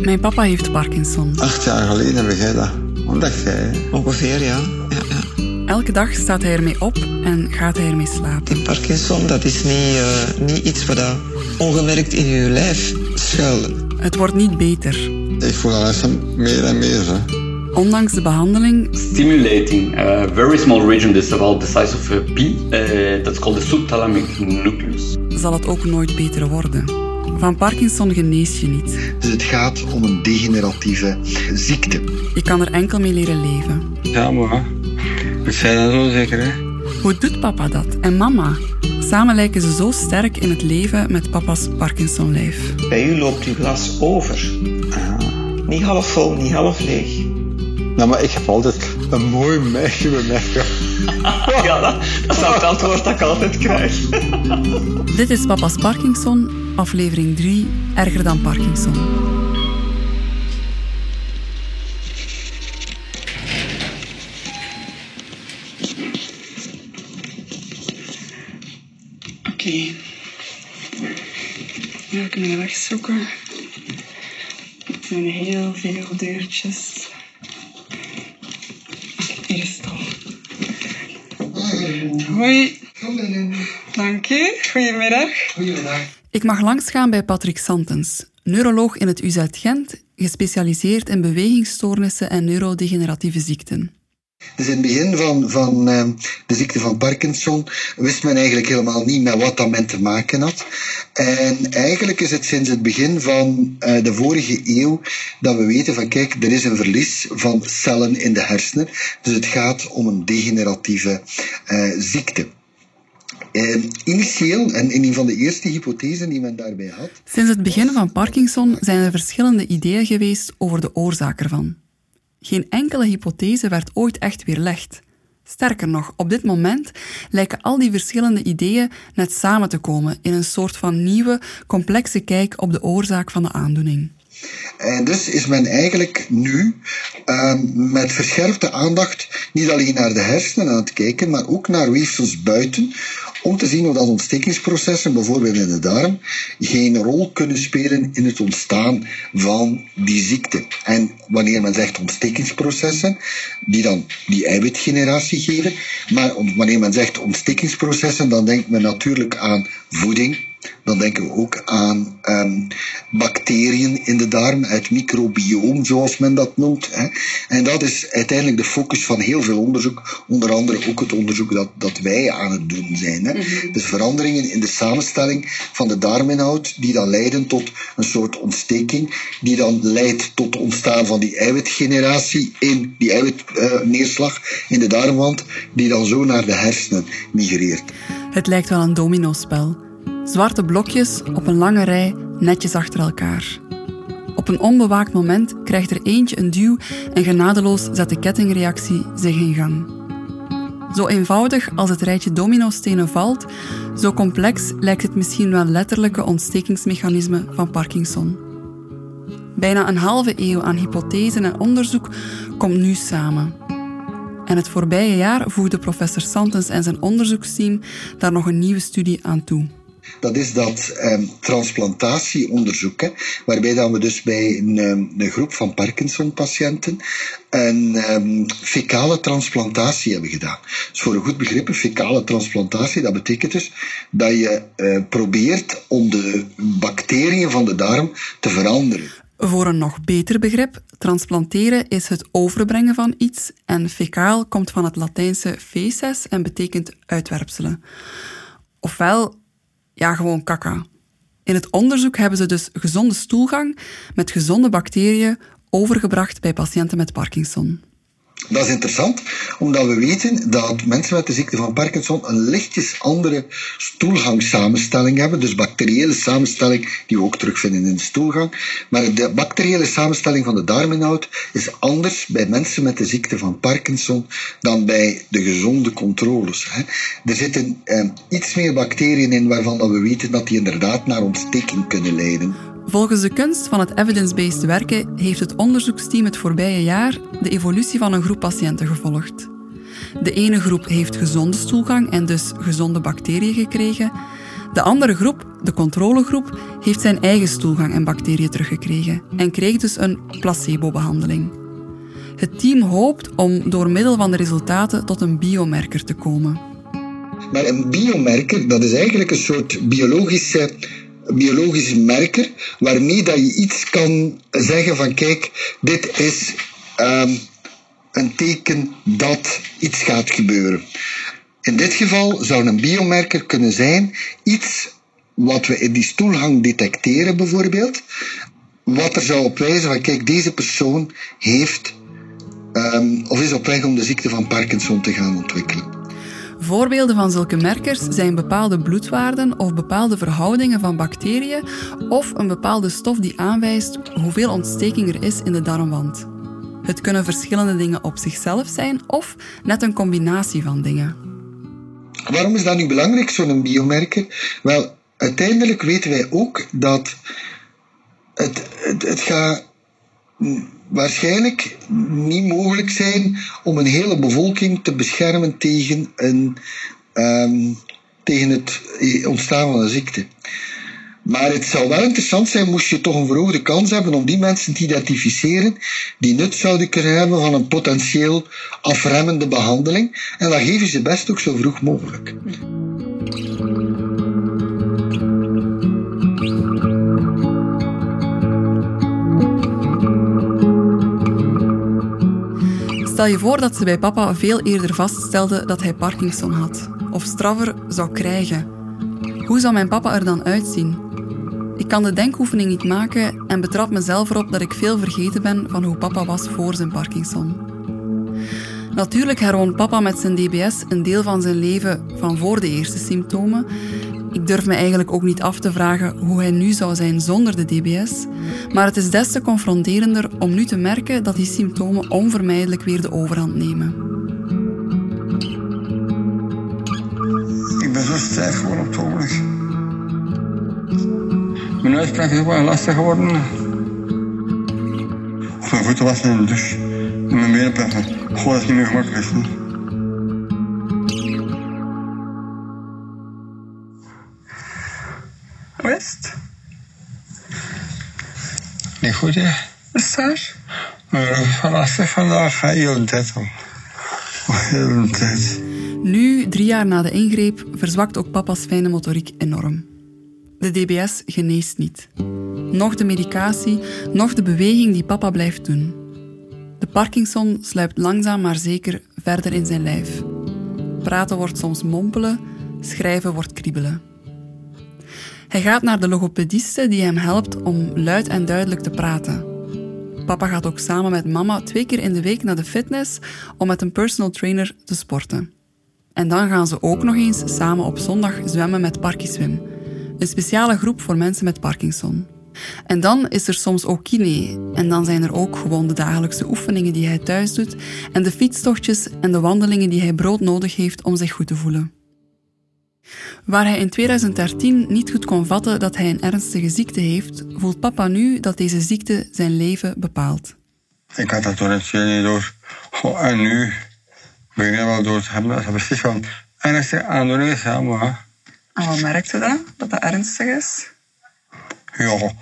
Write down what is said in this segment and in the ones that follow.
Mijn papa heeft Parkinson. Acht jaar geleden heb jij dat ontdekt, jij. Ongeveer, ja. ja, ja. Elke dag staat hij ermee op en gaat hij ermee slapen. Die Parkinson, dat is niet, uh, niet iets wat dat ongemerkt in je lijf schuilt. Het wordt niet beter. Ik voel alles meer en meer. Hè. Ondanks de behandeling. Stimulating a very small region, this about the size of a pea, uh, that's called the subthalamic nucleus. Zal het ook nooit beter worden. Van Parkinson genees je niet. Dus het gaat om een degeneratieve ziekte. Je kan er enkel mee leren leven. Ja, maar het zijn dan zo zeker, hè? Hoe doet papa dat? En mama? Samen lijken ze zo sterk in het leven met papa's Parkinson-lijf. Bij u loopt uw glas over. Ah. Niet half vol, niet half leeg. Nou, maar ik heb altijd een mooi meisje bij mij ja, dat, dat is het antwoord dat ik altijd krijg. Dit is Papa's Parkinson, aflevering 3, Erger dan Parkinson. Oké. Okay. Kunnen we wegzoeken. Er zijn heel veel deurtjes. Hier is het al. Hoi. Dank u. Goedemiddag. Goedemiddag. Ik mag langsgaan bij Patrick Santens, neuroloog in het UZ Gent, gespecialiseerd in bewegingsstoornissen en neurodegeneratieve ziekten. Dus in het begin van, van uh, de ziekte van Parkinson wist men eigenlijk helemaal niet met wat dat men te maken had. En eigenlijk is het sinds het begin van uh, de vorige eeuw dat we weten van kijk, er is een verlies van cellen in de hersenen. Dus het gaat om een degeneratieve uh, ziekte. Initieel, en in een van de eerste hypothesen die men daarbij had. Sinds het begin van Parkinson zijn er verschillende ideeën geweest over de oorzaak ervan. Geen enkele hypothese werd ooit echt weerlegd. Sterker nog, op dit moment lijken al die verschillende ideeën net samen te komen in een soort van nieuwe, complexe kijk op de oorzaak van de aandoening. En dus is men eigenlijk nu um, met verscherpte aandacht niet alleen naar de hersenen aan het kijken, maar ook naar weefsels buiten, om te zien of dat ontstekingsprocessen, bijvoorbeeld in de darm, geen rol kunnen spelen in het ontstaan van die ziekte. En wanneer men zegt ontstekingsprocessen, die dan die eiwitgeneratie geven, maar wanneer men zegt ontstekingsprocessen, dan denkt men natuurlijk aan voeding, dan denken we ook aan um, bacteriën in de darm, het microbioom, zoals men dat noemt. Hè. En dat is uiteindelijk de focus van heel veel onderzoek, onder andere ook het onderzoek dat, dat wij aan het doen zijn. Hè. Dus veranderingen in de samenstelling van de darminhoud, die dan leiden tot een soort ontsteking, die dan leidt tot het ontstaan van die eiwitgeneratie in die eiwitneerslag uh, in de darmwand, die dan zo naar de hersenen migreert. Het lijkt wel een dominospel. Zwarte blokjes op een lange rij, netjes achter elkaar. Op een onbewaakt moment krijgt er eentje een duw en genadeloos zet de kettingreactie zich in gang. Zo eenvoudig als het rijtje dominostenen valt, zo complex lijkt het misschien wel letterlijke ontstekingsmechanisme van Parkinson. Bijna een halve eeuw aan hypothesen en onderzoek komt nu samen. En het voorbije jaar voegde professor Santens en zijn onderzoeksteam daar nog een nieuwe studie aan toe. Dat is dat um, transplantatieonderzoek, hè, waarbij dan we dus bij een, een groep van Parkinson-patiënten een um, fecale transplantatie hebben gedaan. Dus voor een goed begrip, een fecale transplantatie, dat betekent dus dat je uh, probeert om de bacteriën van de darm te veranderen. Voor een nog beter begrip, transplanteren is het overbrengen van iets en fecaal komt van het Latijnse feces en betekent uitwerpselen. Ofwel ja, gewoon kaka. In het onderzoek hebben ze dus gezonde stoelgang met gezonde bacteriën overgebracht bij patiënten met Parkinson. Dat is interessant, omdat we weten dat mensen met de ziekte van Parkinson een lichtjes andere stoelgangsamenstelling hebben. Dus bacteriële samenstelling die we ook terugvinden in de stoelgang. Maar de bacteriële samenstelling van de darminhoud is anders bij mensen met de ziekte van Parkinson dan bij de gezonde controles. Er zitten eh, iets meer bacteriën in waarvan we weten dat die inderdaad naar ontsteking kunnen leiden. Volgens de kunst van het evidence-based werken heeft het onderzoeksteam het voorbije jaar de evolutie van een groep patiënten gevolgd. De ene groep heeft gezonde stoelgang en dus gezonde bacteriën gekregen. De andere groep De controlegroep heeft zijn eigen stoelgang en bacteriën teruggekregen en kreeg dus een placebo-behandeling. Het team hoopt om door middel van de resultaten tot een biomerker te komen. Maar een biomerker, dat is eigenlijk een soort biologische, biologische merker waarmee dat je iets kan zeggen van kijk, dit is ehm, een teken dat iets gaat gebeuren. In dit geval zou een biomerker kunnen zijn iets wat we in die stoelgang detecteren bijvoorbeeld, wat er zou op wijzen van kijk, deze persoon heeft um, of is op weg om de ziekte van Parkinson te gaan ontwikkelen. Voorbeelden van zulke merkers zijn bepaalde bloedwaarden of bepaalde verhoudingen van bacteriën of een bepaalde stof die aanwijst hoeveel ontsteking er is in de darmwand. Het kunnen verschillende dingen op zichzelf zijn of net een combinatie van dingen. Waarom is dat nu belangrijk, zo'n biomerker? Wel, uiteindelijk weten wij ook dat het, het, het gaat waarschijnlijk niet mogelijk zijn om een hele bevolking te beschermen tegen, een, um, tegen het ontstaan van een ziekte. Maar het zou wel interessant zijn, moest je toch een verhoogde kans hebben om die mensen te identificeren die nut zouden kunnen hebben van een potentieel afremmende behandeling. En dat geven ze best ook zo vroeg mogelijk. Stel je voor dat ze bij papa veel eerder vaststelde dat hij Parkinson had, of straffer zou krijgen. Hoe zou mijn papa er dan uitzien? Ik kan de denkoefening niet maken en betrap mezelf erop dat ik veel vergeten ben van hoe papa was voor zijn Parkinson. Natuurlijk herwoont papa met zijn DBS een deel van zijn leven van voor de eerste symptomen ik durf me eigenlijk ook niet af te vragen hoe hij nu zou zijn zonder de DBS, maar het is des te confronterender om nu te merken dat die symptomen onvermijdelijk weer de overhand nemen. Ik ben zo sterk geworden op het ogenblik. Mijn uitspraak is wel lastig geworden. Of mijn voeten wassen in de douche. En mijn benen. Gewoon dat is niet meer gemakkelijk. Niet goed, hè? Is? Maar lastig vandaag, heel de tijd al. Heel tijd. Nu, drie jaar na de ingreep, verzwakt ook papa's fijne motoriek enorm. De DBS geneest niet. Nog de medicatie, nog de beweging die papa blijft doen. De Parkinson sluipt langzaam maar zeker verder in zijn lijf. Praten wordt soms mompelen, schrijven wordt kriebelen. Hij gaat naar de logopediste die hem helpt om luid en duidelijk te praten. Papa gaat ook samen met mama twee keer in de week naar de fitness om met een personal trainer te sporten. En dan gaan ze ook nog eens samen op zondag zwemmen met Parkiswim, een speciale groep voor mensen met Parkinson. En dan is er soms ook kine. En dan zijn er ook gewoon de dagelijkse oefeningen die hij thuis doet en de fietstochtjes en de wandelingen die hij brood nodig heeft om zich goed te voelen. Waar hij in 2013 niet goed kon vatten dat hij een ernstige ziekte heeft, voelt papa nu dat deze ziekte zijn leven bepaalt. Ik had dat toen het niet door. Oh, en nu ben ik wel door te hebben dat het precies van ernstige aandoening is. Maar... En wat merkte dan? Dat dat ernstig is? Ja,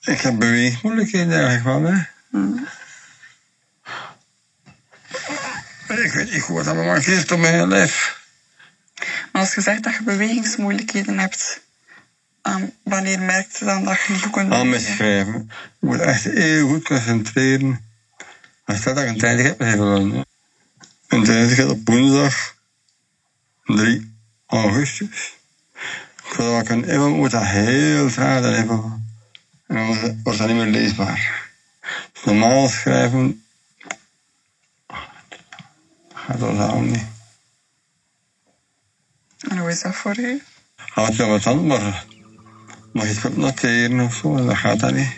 ik heb beweegmoeilijkheden eigenlijk wel. Hè. Hmm. Ik weet niet hoe dat mankeert op mijn lijf. Maar als je zegt dat je bewegingsmoeilijkheden hebt, um, wanneer merkt je dan dat je niet kunt Aan schrijven. Je moet echt heel goed concentreren. Als dat ik een tijdje heb, lang. Een tijdje op woensdag 3 augustus. Ik wil dat ik even moet dat heel traag dan even. En dan wordt dat niet meer leesbaar. Normaal schrijven gaat dat allemaal niet. En hoe is dat voor u? Gaat wel wat anders, maar mag je het goed noteren of zo, dat gaat dat niet.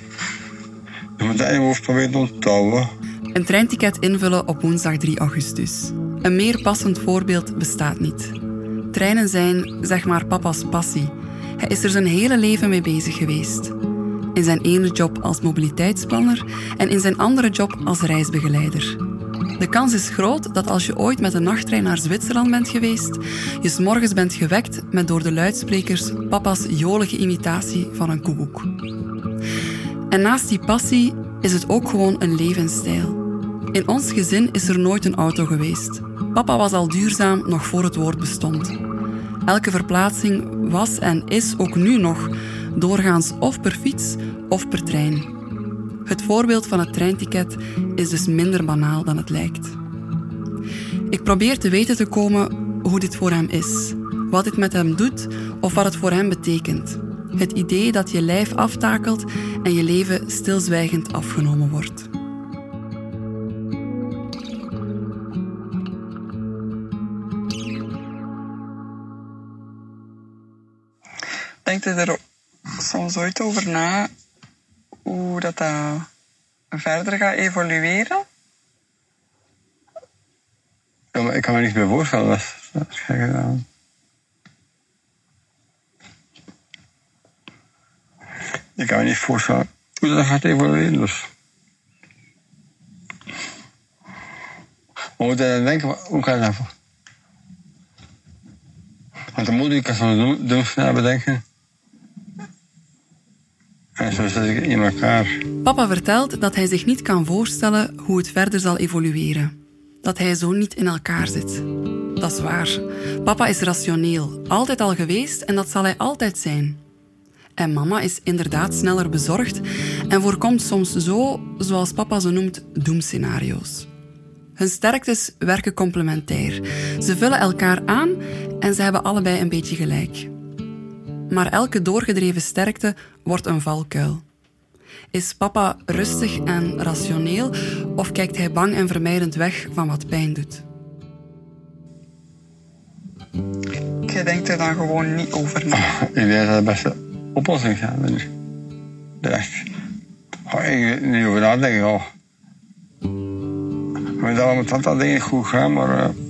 Je moet dat in je hoofd proberen te onthouden. Een treinticket invullen op woensdag 3 augustus. Een meer passend voorbeeld bestaat niet. Treinen zijn, zeg maar, papa's passie. Hij is er zijn hele leven mee bezig geweest. In zijn ene job als mobiliteitsplanner en in zijn andere job als reisbegeleider. De kans is groot dat als je ooit met een nachttrein naar Zwitserland bent geweest, je s'morgens bent gewekt met door de luidsprekers papa's jolige imitatie van een koekoek. En naast die passie is het ook gewoon een levensstijl. In ons gezin is er nooit een auto geweest. Papa was al duurzaam nog voor het woord bestond. Elke verplaatsing was en is ook nu nog doorgaans of per fiets of per trein. Het voorbeeld van het treinticket is dus minder banaal dan het lijkt. Ik probeer te weten te komen hoe dit voor hem is, wat dit met hem doet of wat het voor hem betekent. Het idee dat je lijf aftakelt en je leven stilzwijgend afgenomen wordt. Denkt u er soms ooit over na hoe dat, dat verder gaat evolueren? Ja, maar ik kan me niet meer voorstellen. Dat is, gek gedaan. Ik kan me niet voorstellen hoe dat gaat evolueren. Dus. Maar moet je dan denken, hoe kan dat? Want dan moet ik als zo'n doemsnel bedenken. En zo zit ik in elkaar. Papa vertelt dat hij zich niet kan voorstellen hoe het verder zal evolueren. Dat hij zo niet in elkaar zit. Dat is waar. Papa is rationeel, altijd al geweest en dat zal hij altijd zijn. En mama is inderdaad sneller bezorgd en voorkomt soms zo, zoals papa ze noemt, doemscenario's. Hun sterktes werken complementair. Ze vullen elkaar aan en ze hebben allebei een beetje gelijk. Maar elke doorgedreven sterkte wordt een valkuil. Is papa rustig en rationeel of kijkt hij bang en vermijdend weg van wat pijn doet? Je denkt er dan gewoon niet over na. Ik denk dat het de beste oplossing gaat. En dat echt, oh, ik niet over nadenken. Oh. Maar dat met dat dingen goed gaan, maar. Uh,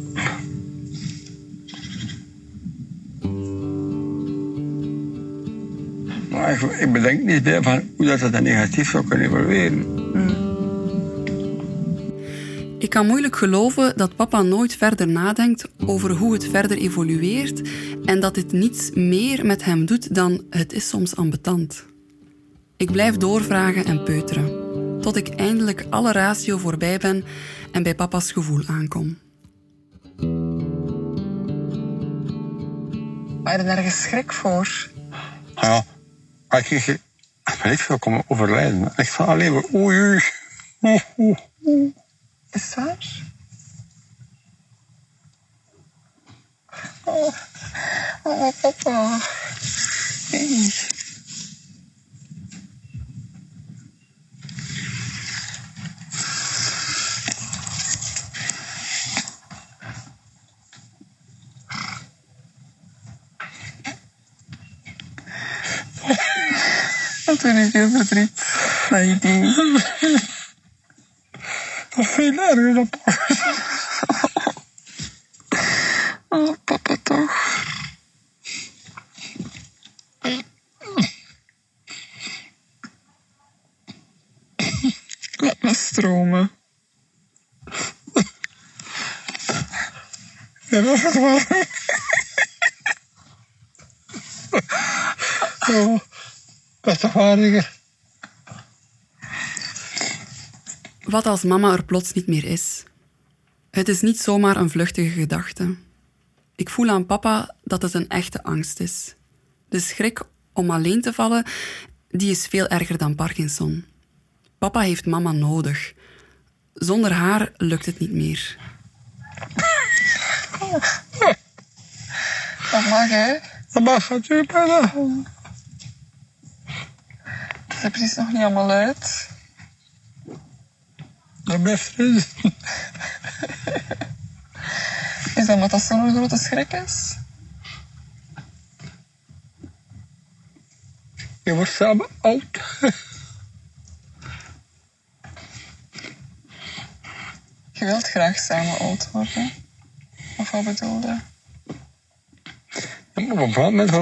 ik, bedenk niet meer van hoe dat, dat negatief zou kunnen evolueren. Ik kan moeilijk geloven dat papa nooit verder nadenkt over hoe het verder evolueert en dat dit niets meer met hem doet dan het is soms ambetant. Ik blijf doorvragen en peuteren, tot ik eindelijk alle ratio voorbij ben en bij papa's gevoel aankom. Maar er nergens schrik voor. Ja, als ik weet veel komen overlijden. Ik ga alleen maar oei, oei. Oeh, oeh. Is waar? Oh, oh papa. Heel verdriet. Dat is veel erger dan Oh, papa toch. Laat me stromen. Ja, dat is het waar. Oh, Wat als mama er plots niet meer is? Het is niet zomaar een vluchtige gedachte. Ik voel aan papa dat het een echte angst is. De schrik om alleen te vallen, die is veel erger dan Parkinson. Papa heeft mama nodig. Zonder haar lukt het niet meer. Dat mag, hè? Dat mag natuurlijk bijna. Is er precies nog niet allemaal uit. Dat blijft erin. Is dat omdat dat zo'n grote schrik is? Je wordt samen oud. Je wilt graag samen oud worden. Of wat bedoelde? Ja, op een bepaald moment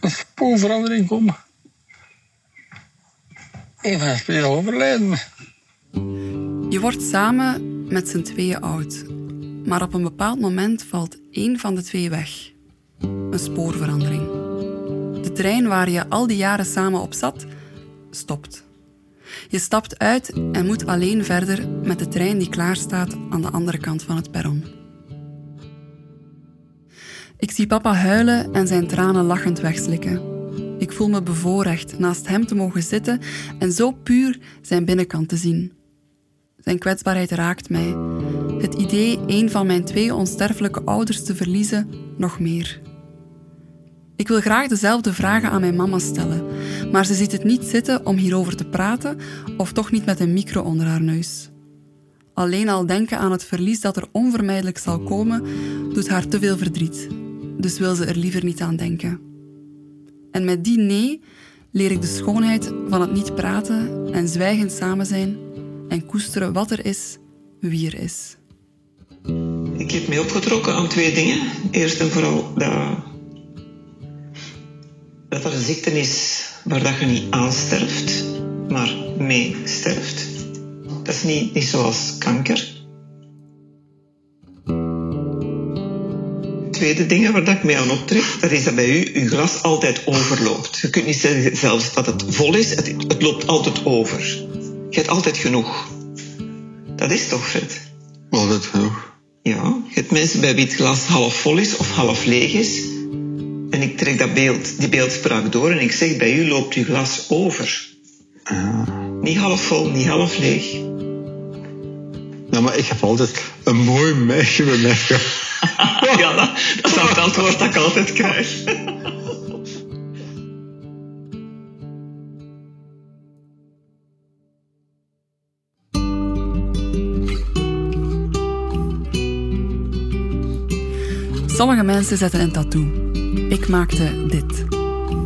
een spoelverandering komen. Een van de spelers overlijden. Je wordt samen met z'n tweeën oud, maar op een bepaald moment valt één van de twee weg. Een spoorverandering. De trein waar je al die jaren samen op zat, stopt. Je stapt uit en moet alleen verder met de trein die klaarstaat aan de andere kant van het perron. Ik zie papa huilen en zijn tranen lachend wegslikken. Ik voel me bevoorrecht naast hem te mogen zitten en zo puur zijn binnenkant te zien. Zijn kwetsbaarheid raakt mij. Het idee een van mijn twee onsterfelijke ouders te verliezen nog meer. Ik wil graag dezelfde vragen aan mijn mama stellen, maar ze ziet het niet zitten om hierover te praten of toch niet met een micro onder haar neus. Alleen al denken aan het verlies dat er onvermijdelijk zal komen, doet haar te veel verdriet, dus wil ze er liever niet aan denken. En met die nee leer ik de schoonheid van het niet praten en zwijgend samen zijn en koesteren wat er is, wie er is. Ik heb mij opgetrokken aan twee dingen. Eerst en vooral dat, dat er een ziekte is waar dat je niet aansterft, maar mee sterft. Dat is niet, niet zoals kanker. Tweede dingen waar ik mee aan optrek, dat is dat bij u uw glas altijd overloopt. Je kunt niet zeggen zelfs dat het vol is, het, het loopt altijd over. Je hebt altijd genoeg. Dat is toch, Fred? Altijd genoeg. Ja, je hebt mensen bij wie het glas half vol is of half leeg is. En ik trek dat beeld, die beeldspraak door en ik zeg, bij u loopt uw glas over. Niet half vol, niet half leeg. Ja, maar ik heb altijd een mooi meisje bij mij ja, dat, dat is het antwoord dat ik altijd krijg. Sommige mensen zetten een tattoo. Ik maakte dit.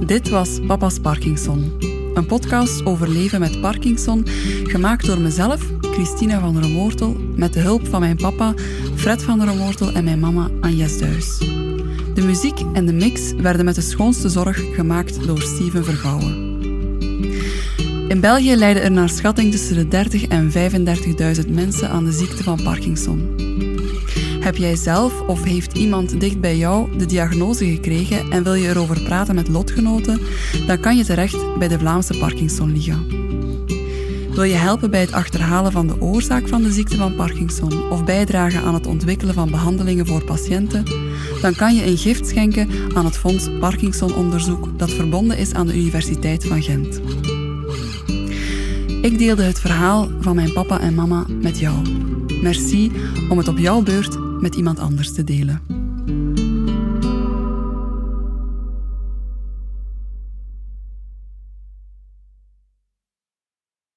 Dit was Papa's Parkinson. Een podcast over leven met Parkinson, gemaakt door mezelf, Christina van der Moortel, met de hulp van mijn papa, Fred van der Moortel en mijn mama, Agnes Duis. De muziek en de mix werden met de schoonste zorg gemaakt door Steven Vergouwen. In België lijden er naar schatting tussen de 30.000 en 35.000 mensen aan de ziekte van Parkinson. Heb jij zelf of heeft iemand dicht bij jou de diagnose gekregen en wil je erover praten met lotgenoten, dan kan je terecht bij de Vlaamse Parkinson Liga. Wil je helpen bij het achterhalen van de oorzaak van de ziekte van Parkinson of bijdragen aan het ontwikkelen van behandelingen voor patiënten, dan kan je een gift schenken aan het Fonds Parkinson Onderzoek dat verbonden is aan de Universiteit van Gent. Ik deelde het verhaal van mijn papa en mama met jou. Merci om het op jouw beurt met iemand anders te delen.